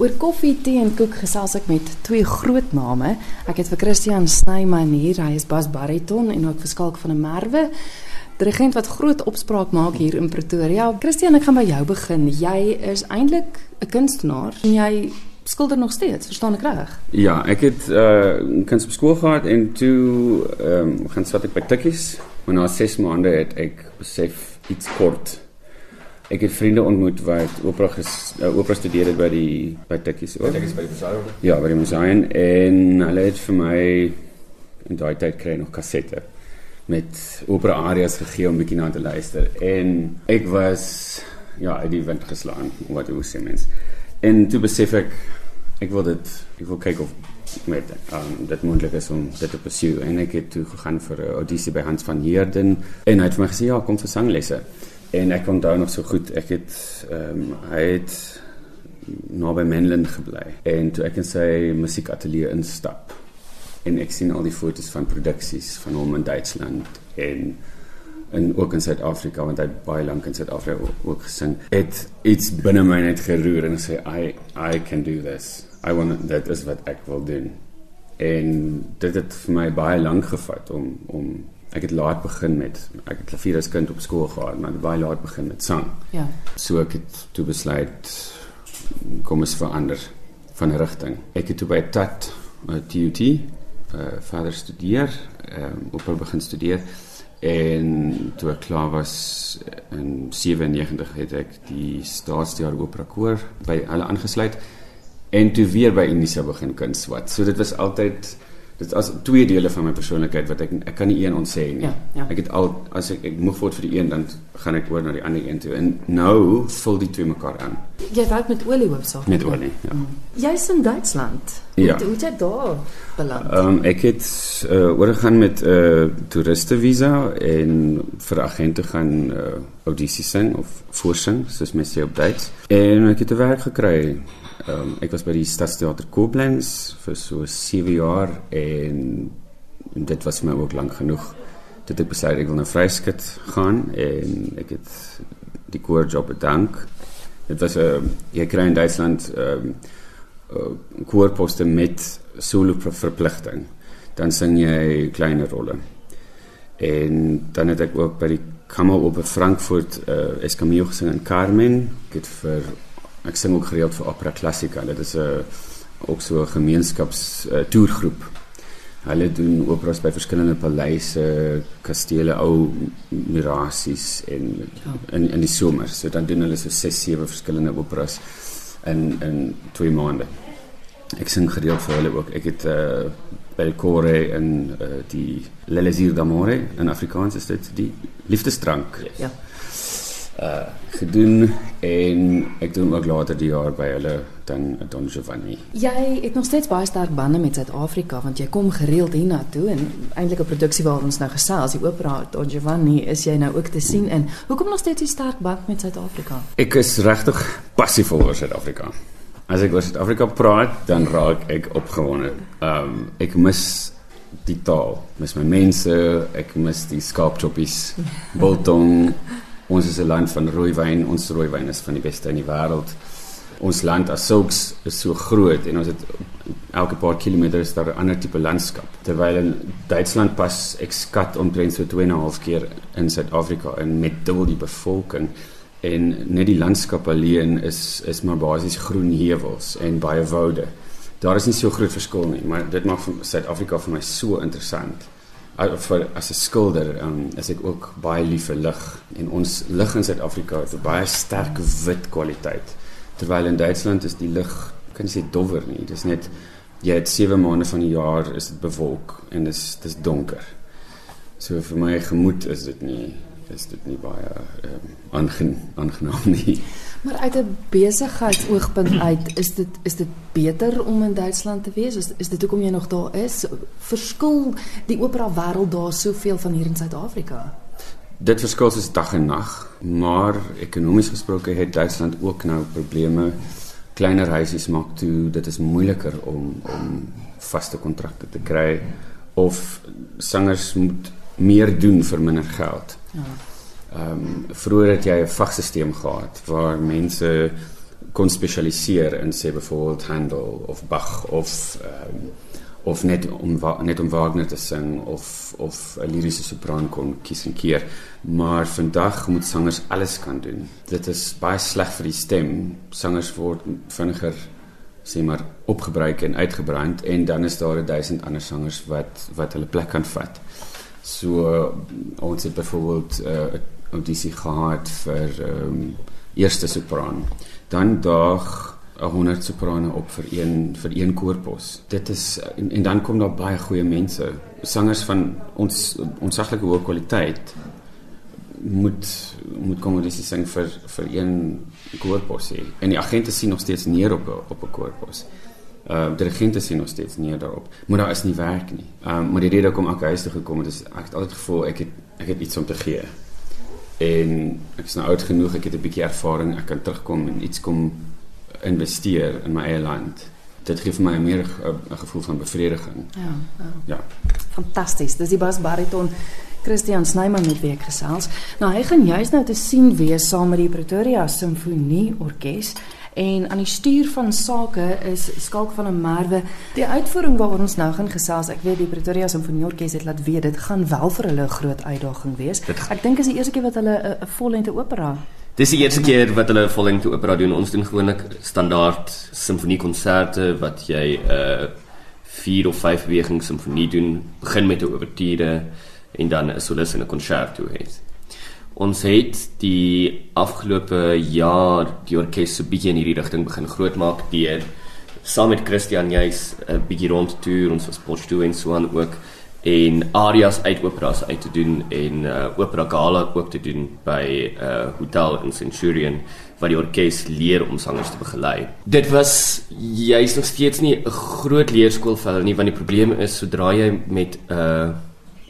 Oor koffie, tee en koek gesels ek met twee groot name. Ek het vir Christian Snyman hier, hy is bas bariton en ook verskalk van 'n Merwe. Dirigent wat groot opspraak maak hier in Pretoria. Christian, ek gaan by jou begin. Jy is eintlik 'n kunstenaar en jy skilder nog steeds, verstaan ek reg? Ja, ek het uh kuns op skool gehad en toe ehm um, gaan sit ek by Tikkies. Maar na 6 maande het ek besef iets kort Ek het vriende ontmoet wat opera ges, uh, opera studeer het by die by Tikkies ook. Tikkies by die museum. Ja, by die museum en hulle het vir my in daai tyd kry nog kassette met opera arias gegee om bietjie na te luister en ek was ja, uit die wind geslaan, wat jy sê mens. En toe besef ek ek wil dit ek wil kyk of met um, dit moontlik is om dit te pursue en ek het toe gegaan vir 'n audisie by Hans van Heerden en hy het vir my gesê ja, kom vir sanglesse. En ek onthou nog so goed, ek het ehm um, hy het naby Menlyn gebly en toe ek in sy musiekateljee instap en ek sien al die foto's van produksies van hom in Duitsland en en ook in Suid-Afrika want hy baie lank in Suid-Afrika ook, ook gesing. Het iets binne my net geroer en sê I I can do this. I want that is wat ek wil doen. En dit het vir my baie lank gevat om om ek het laat begin met ek het klavier as kind op skool gehad, maar baie laat begin met sang. Ja. So ek het toe besluit kom ons verander van rigting. Ek het toe by TAT uh, TUT uh, verder studeer, um, op begin studeer en toe ek klaar was in 97 het ek die staatsjaar opera koor by hulle aangesluit en toe weer by Unisa begin kuns wat. So dit was altyd dit as twee dele van my persoonlikheid wat ek ek kan nie een ontsê nie. Ja, ja. Ek het al as ek ek moeg word vir die een dan gaan ek oor na die ander een toe. En nou vul die twee mekaar aan. Jy werk met olie hoofsaak. Met olie, ja. Mm. Jy's in Duitsland. Ja. Hoe hoe het jy daar beland? Ehm um, ek het uh, oorgegaan met 'n uh, toeristevisa en vir agente gaan uh, audisies sing of voorsing, soos mense sê op Duits. En ek het 'n werk gekry Um, ek was by die Stadsteater Koblenz vir so 7 jaar en, en dit was my ook lank genoeg dat ek besluit ek wil na Vryskut gaan en ek het die koorjob bedank. Dit was 'n uh, jy kry in Duitsland 'n um, uh, koorposte met solo verpligting. Dan sing jy kleiner rolle. En dan het ek ook by die Kammer op Frankfurt uh, Escamillo gesing in Carmen. Ek het vir ek sing ook gereeld vir Opera Classica. Dit is 'n ook so 'n gemeenskaps uh, toergroep. Hulle doen operas by verskillende paleise, kastele, ou mirasies en ja. in in die somer. So dan doen hulle so 6, 7 verskillende operas in in 2 maande. Ek sing gereeld vir hulle ook. Ek het uh die Kore in uh, die L'Elysir d'Amore in Afrikaans is dit die liefdesdrank. Yes. Ja uh gedoen en ek doen ook later die jaar by hulle dan Don Giovanni. Jy het nog steeds baie sterk bande met Suid-Afrika want jy kom gereeld hiernatoe en eintlik 'n produksie waar ons nou gesels, die opera Don Giovanni is jy nou ook te sien in. Hoekom nog steeds so sterk band met Suid-Afrika? Ek is regtig passief oor Suid-Afrika. As ek oor Suid-Afrika praat, dan raak ek opgewonde. Um ek mis die taal, mis my mense, ek mis die skaapchoppies, biltong Ons is 'n land van rooiwyn. Ons rooiwyn is van die beste in die wêreld. Ons land as sulks is so groot en ons het elke paar kilometer is daar 'n ander tipe landskap. Terwyl in Duitsland pas ek skat omtrent so 2.5 keer in Suid-Afrika en met dubbel die bevolking en net die landskap alleen is is maar basies groen heuwels en baie woude. Daar is nie so groot verskil nie, maar dit maak Suid-Afrika vir my so interessant vir as 'n skilder um, is ek ook baie lief vir lig. En ons lig in Suid-Afrika het 'n baie sterk wit kwaliteit. Terwyl in Duitsland is die lig kan jy sê dowwer nie. Dis net jy het 7 maande van die jaar is dit bewolk en dis dis donker. So vir my gemoed is dit nie is dit nie baie um, aangenaam nie Maar uit 'n besigheidsoogpunt uit, is dit is dit beter om in Duitsland te wees? Is is dit hoekom jy nog daar is? Verskil die opera wêreld daar soveel van hier in Suid-Afrika? Dit verskil soos dag en nag, maar ekonomies gesproke het Duitsland ook nou probleme. Kleiner huisies maak toe dit is moeiliker om om vaste kontrakte te kry of sangers moet meer doen vir minder geld. Ja. Ehm um, vroeër het jy 'n vagstelsel gehad waar mense kon spesialiseer in sê byvoorbeeld Handel of Bach of um, of net om net om Wagner te sing of of 'n liriese sopran kon kies en keer. Maar vandag moet sangers alles kan doen. Dit is baie sleg vir die stem. Sangers word vinniger sê maar opgebruik en uitgebrand en dan is daar 'n duisend ander sangers wat wat hulle plek kan vat so ons het byvoorbeeld 'n uh, audisie gehad vir um, eerste sopran dan daag 100 soprane op vir een vir een koorpos. Dit is en, en dan kom daar baie goeie mense, sangers van ons onsaglike hoë kwaliteit moet moet kom dis sing vir vir een koorpos hê. En die agente sien nog steeds neer op op 'n koorpos. Ehm die regente sien nog steeds neer daarop. Maar daar is nie werk nie. Ehm um, maar die rede hoekom ek huis toe gekom het is ek het altyd gevoel ek het ek het iets om te gee. En ek is nou oud genoeg, ek het 'n bietjie ervaring, ek kan terugkom en iets kom investeer in my eie land. Dit gee vir my meer 'n gevoel van bevrediging. Ja. Ja. ja. Fantasties. Dis die bas bariton Christian Snyman met wie ek gesels. Nou hy gaan juis nou te sien wees saam met die Pretoria Simfonie Orkees en aan die stuur van sake is Skalk van 'n Merwe. Die uitvoering waaroor ons nou gaan gesels, ek weet die Pretoria Simfonie Orkees het laat weet dit gaan wel vir hulle 'n groot uitdaging wees. Ek dink is die eerste keer wat hulle 'n vollengte opera Dis die eerste keer wat hulle vollengte opera doen. Ons doen gewoonlik standaard simfoniekonserte wat jy 'n uh, 4 of 5 beweging simfonie doen. Begin met 'n ouverture en dan 'n solis en 'n concerto het. Ons het die afgelope jaar die orkes so bietjie in hierdie rigting begin grootmaak deur saam met Christian juis 'n bietjie rond toer ons was Potchefstroom en so aan ook en arias uit operas uit te doen en uh, opera gala ook te doen by 'n uh, hotel in Centurion waar die orkes leer om sangers te begelei. Dit was juist nog steeds nie 'n groot leerskool vir hulle nie want die probleem is sodra jy met 'n uh,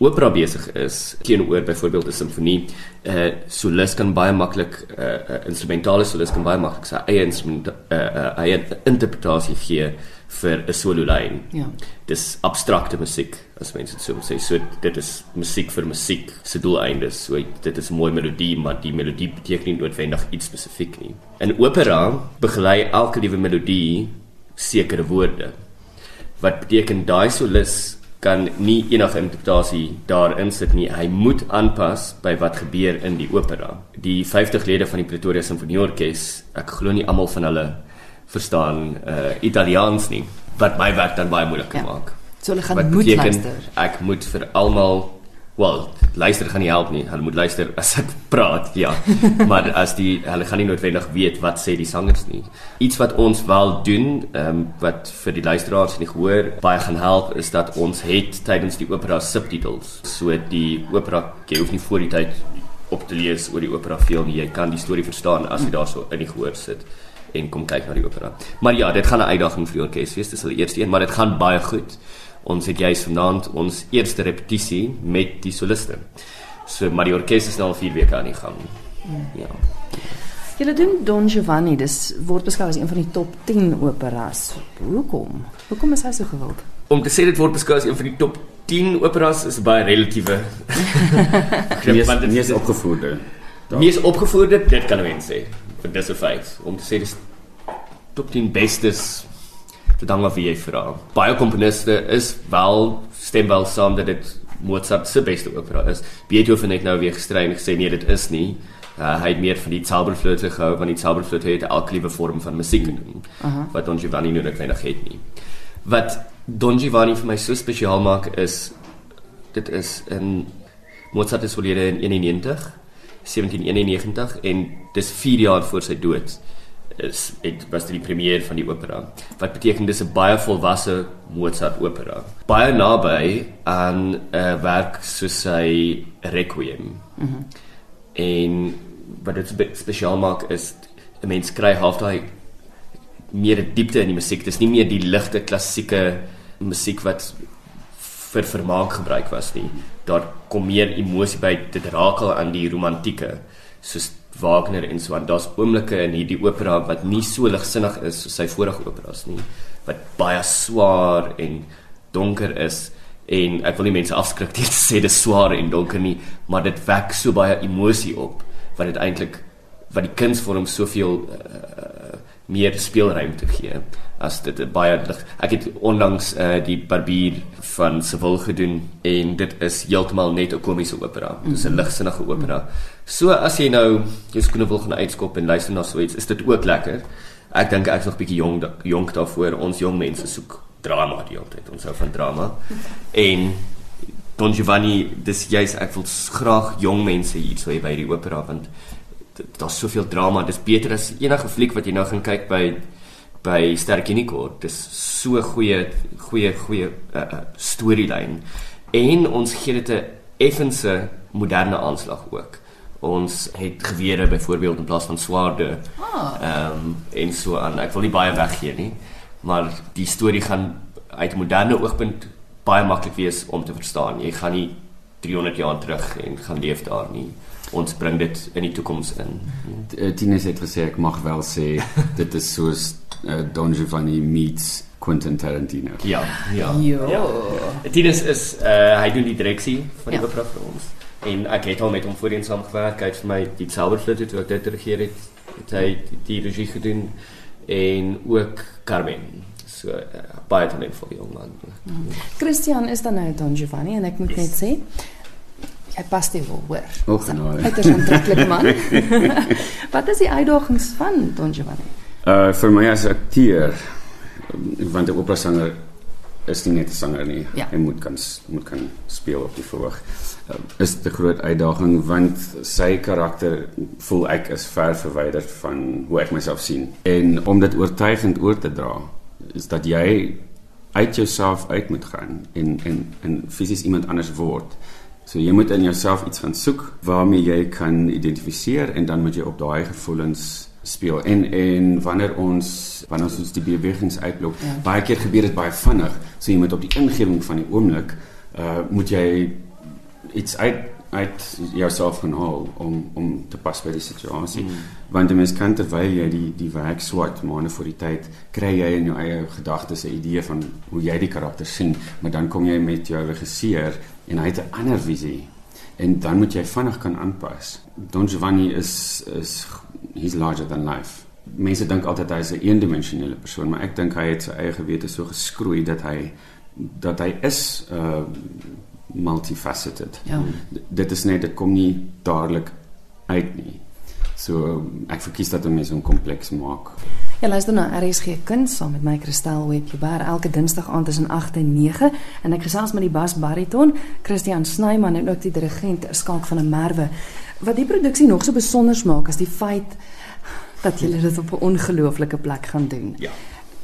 opera besig is teenoor byvoorbeeld 'n simfonie, 'n uh, solis kan baie maklik 'n uh, instrumentale solis kan baie maklik sy eie instrument 'n uh, uh, eie interpretasie gee vir 'n solo lyn. Ja. Dis abstrakte musiek as mense dit so sê. So dit is musiek vir musiek se doeleindes. So dit is 'n mooi melodie, maar die melodie beteken nie noodwendig iets spesifiek nie. In opera begelei elke liewe melodie sekere woorde. Wat beteken daai solis kan nie enige interpretasie daarin sit nie. Hy moet aanpas by wat gebeur in die opera. Die 50 lede van die Pretoria Sinfonieorkes, ek glo nie almal van hulle verstaan uh Italiaans nie wat my werk dan baie moeilik ja. maak. So hulle gaan wat moet beteken, luister. Ek moet vir almal wel luister gaan nie help nie. Hulle moet luister as ek praat, ja. maar as die hulle gaan nie noodwendig weet wat sê die sangers nie. Iets wat ons wel doen, ehm um, wat vir die luisteraars nie gehoor baie gaan help is dat ons het tydens die opera subtitels. So die opera jy hoef nie voor die tyd op te lees oor die opera veel nie. Jy kan die storie verstaan as jy daarso in die gehoor sit en kom kyk na die opera. Maar ja, dit gaan 'n uitdaging vir die orkes wees. Dis hulle eerste een, maar dit gaan baie goed. Ons het juis vanaand ons eerste repetisie met die soliste. So maar die orkes is nou al 4 weke aan die gang. Hmm. Ja. Julle doen Don Giovanni, dis word beskou as een van die top 10 operas. Hoekom? Hoekom is hy so gewild? Om te sê dit word beskou as een van die top 10 operas is baie relatiewe. Mees, mees opgevoerde. Mees opgevoerde, dit kan mense sê dis 'n feit om te sê dis top 10 bestes te dank af wie jy vra. Baie komponiste is wel stem wel saam dat dit Mozart se beste opera is. Beethoven het nou weer gestry en gesê nee, dit is nie. Uh, hy het meer van die Zauberflöte gehou, van die Zauberflöte het elke liewe vorm van musiek gedoen. Uh -huh. Wat Don Giovanni nou net weinig het nie. Wat Don Giovanni vir my so spesiaal maak is dit is in Mozart is oorlede in 91 1791 en dis 4 jaar voor sy dood is dit was die premier van die opera. Wat beteken dis 'n baie volwasse Mozart opera. Baie naby aan 'n uh, werk soos sy Requiem. Mm en wat dit spesiaal maak is 'n mens kry half daai meer diepte in die musiek. Dis nie meer die ligte klassieke musiek wat vir vermaak gebruik was nie. Daar kom meer emosie by. Dit raak al aan die romantieke soos Wagner en so aan. Daar's oomblikke in hierdie opera wat nie so ligsinnig is soos sy vorige operas nie, wat baie swaar en donker is en ek wil nie mense afskrik deur te sê dis swaar en donker nie, maar dit wek so baie emosie op wat dit eintlik wat die kunsvorm soveel uh, meer speelruimte gee as dit baie lig. Ek het onlangs uh, die Barbier van Seville gedoen en dit is heeltemal net 'n komiese opera. Dit is 'n ligsinnige opera. So as jy nou jou skoene wil gaan uitskop en luister na so iets, is dit ook lekker. Ek dink ek's nog bietjie jong jonk daarvoor. Ons jong mense soek drama die hele tyd. Ons hou van drama. En Don Giovanni, dis jy's ek wil graag jong mense hier so by die opera want daar's soveel drama. Dis beter as enige fliek wat jy nou gaan kyk by by Sterkinico. Dis so goeie goeie goeie uh, uh, storielyn. En ons gee dit 'n effense moderne aanslag ook. Ons het gewere byvoorbeeld in plaas van swaarde. Ah. Ehm um, en so aan. Ek wil nie baie weggee nie, maar die storie gaan uit 'n moderne oogpunt baie maklik wees om te verstaan. Jy gaan nie 300 jaar terug en gaan leef daar nie ons bring dit in die toekoms in. Tinus het gesê ek mag wel sê dit is soos uh, Don Giovanni meets Quentin Tarantino. Ja, ja. Jo. Ja. Tinus is uh hy doen die direksie van die Ja. opera vir ons. En ek het al met hom voorheen saamgewerk. Hy het vir my die Zauberflöte toe ek dit regeer het, het hy die regie gedoen en ook Carmen. So uh, baie talentvolle jong man. Christian is dan nou Don Giovanni en ek moet net sê jy pas dit wel hoor. O, genade. Hy is 'n aantreklike man. Wat is die uitdagings van Don Giovanni? Uh vir my as akteur want 'n operasanger is nie net 'n sanger nie. Ja. Hy moet kan moet kan speel op die verhoog. Uh, is 'n groot uitdaging want sy karakter voel ek is ver verwyderd van hoe ek myself sien. En om dit oortuigend oor te dra is dat jy uit jouself uit moet gaan en en en fisies iemand anders word. So jy moet in jouself iets gaan soek waarmee jy kan identifiseer en dan moet jy op daai gevoelens speel. En en wanneer ons wanneer ons die bewegings uitblok, Ja. baie keer gebeur dit baie vinnig. So jy moet op die ingewing van die oomblik uh moet jy iets uit uit jouself gaan haal om om te pas by die situasie. Mm. Want 'n mens kan terwyl jy die die werk swat maande voor die tyd, kry jy in jou eie gedagtes 'n idee van hoe jy die karakter sien, maar dan kom jy met jou regisseur en hy het 'n ander visie en dan moet jy vinnig kan aanpas. Don Giovanni is is he's larger than life. Mense dink altyd hy is 'n eendimensionele persoon, maar ek dink hy het sy eie gewete so geskroei dat hy dat hy is uh multifaceted. Ja. D- Dit is net dit kom nie dadelik uit nie. So ek verkies dat 'n mens hom kompleks maak. Ja, luister na RSG Kuns saam met my Christel Webber elke Dinsdag aand tussen 8 en 9 en ek gesels met die bas bariton Christian Snyman en ook die dirigent Skalk van der Merwe. Wat die produksie nog so besonder maak is die feit dat julle dit op 'n ongelooflike plek gaan doen. Ja.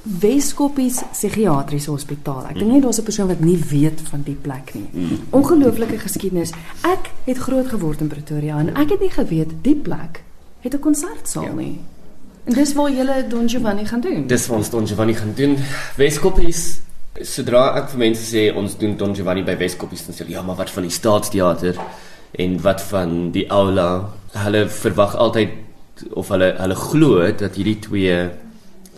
Weskoppies Psigiatriese Hospitaal. Ek dink nie daar's 'n persoon wat nie weet van die plek nie. Ongelooflike geskiedenis. Ek het groot geword in Pretoria en ek het nie geweet die plek het 'n konsertsaal Ja. nie. En dis waar julle Don Giovanni gaan doen. Dis wat ons Don Giovanni gaan doen. Weskoppies sodra ek vir mense sê ons doen Don Giovanni by Weskoppies dan sê ja, maar wat van die Staatsteater en wat van die aula? Hulle verwag altyd of hulle hulle glo dat hierdie twee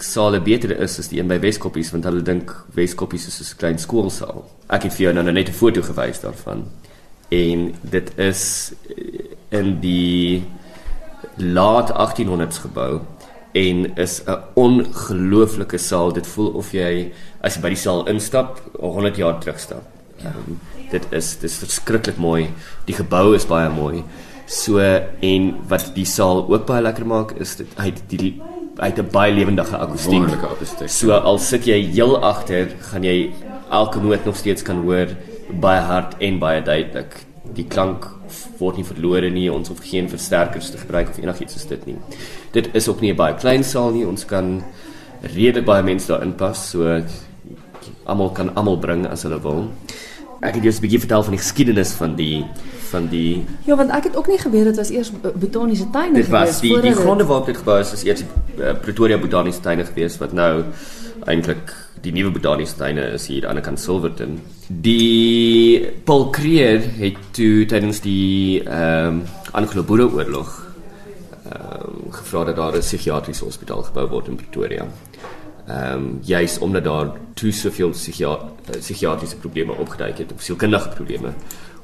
sale beter is as die een by Weskoppies want hulle dink Weskoppies is soos 'n klein skoolsaal. Ek het vir jou nou net 'n foto gewys daarvan. En dit is eh, in die laat 1800s gebou en is 'n ongelooflike saal. Dit voel of jy as jy by die saal instap, 100 jaar terugstap. Ja. Um, dit is dis verskriklik mooi. Die gebou is baie mooi. So en wat die saal ook baie lekker maak is dit het die het 'n baie lewendige akoestiek. Wonderlike akoestiek. So al sit jy heel agter, gaan jy elke noot nog steeds kan hoor baie hard en baie duidelik. Die klank word nie verlore nie. Ons hoef geen versterkers te gebruik of enigiets is dit nie. Dit is ook nie 'n baie klein saal nie. Ons kan redelik baie mense daar inpas. So almal kan almal bring as hulle wil. Ek het jou 'n bietjie vertel van die geskiedenis van die van die Ja, want ek het ook nie geweet dit was eers bo- botaniese tuine Dit was gewees die die dit- gronde waarop dit gebou is is eers uh, Pretoria Botaniese Tuine gewees wat nou eintlik die nuwe botaniese tuine is hier aan die kant Silverton. Die Paul Creer het toe tydens die ehm um, Anglo-Boereoorlog ehm um, gevra dat daar 'n psigiatriese hospitaal gebou word in Pretoria. Ehm um, juis omdat daar toe soveel psigia eh, psigiatriese probleme opgeduik het, of sielkundige probleme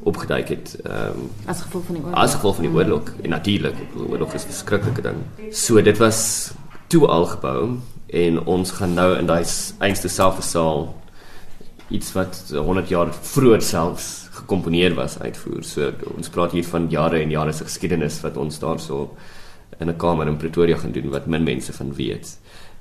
opgeduik het. Ehm um, as gevolg van die oorlog. as gevolg van die oorlog en natuurlik, die oorlog is 'n verskriklike ding. So dit was toe al gebou en ons gaan nou in daai einste selfde saal iets wat 100 jaar vroeër selfs gekomponeer was uitvoer. So ons praat hier van jare en jare se geskiedenis wat ons daarso in 'n kamer in Pretoria gaan doen wat min mense van weet.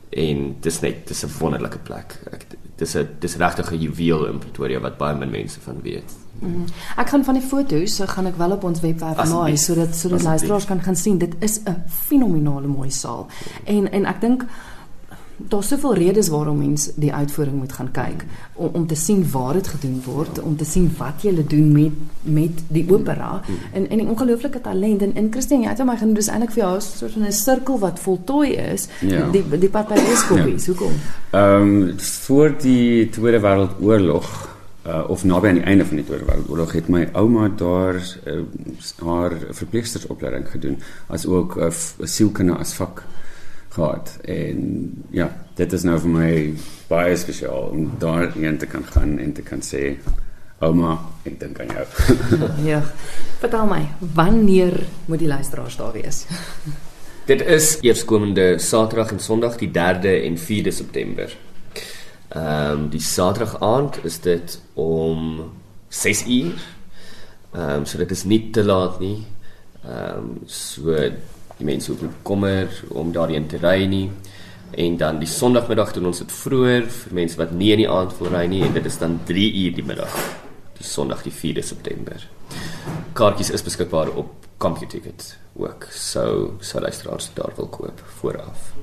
En dis net dis 'n wonderlike plek. Ek dis 'n dis regtig 'n juweel in Pretoria wat baie min mense van weet. Mm. Ek kan van die foto's, so gaan ek wel op ons webwerf laai sodat sodat luisteraars kan gaan sien. Dit is 'n fenominale mooi saal. En en ek dink daar's soveel redes waarom mens die uitvoering moet gaan kyk. Om om te sien waar dit gedoen word, om te sien wat jy doen met met die opera. En en die ongelooflike talent. En in Christine jy het my genoem dis eintlik vir jou 'n soort van 'n sirkel wat voltooi is. Ja. die die Papadoskopie ja. hoekom? Ehm um, voor die Tweede Wêreldoorlog uh, of naby aan die einde van die Tweede Wêreldoorlog het my ouma daar uh, haar verpleegstersopleiding gedoen as ook 'n uh, sielkunde as vak gehad. En ja dit is nou vir my baie spesiaal om daar in te kan gaan en te kan sê ouma ek dink aan jou. Ja. Vertel my wanneer moet die luisteraars daar wees? Dit is eerskomende saterdag en sonderdag die 3de en 4de september. Ehm um, die saterdag aand is dit om 6 uur. Ehm um, so dit is nie te laat nie. Ehm um, so die mense hoef nie kommer om daarin te ry nie. En dan die Sondagmiddag doen ons dit vroeër vir mense wat nie in die aand wil ry nie en dit is dan 3 uur die middag. Die Sondag die 4de September. Kaartjies is beskikbaar op CompuTicket ook. So sal luisteraars daar wil koop vooraf.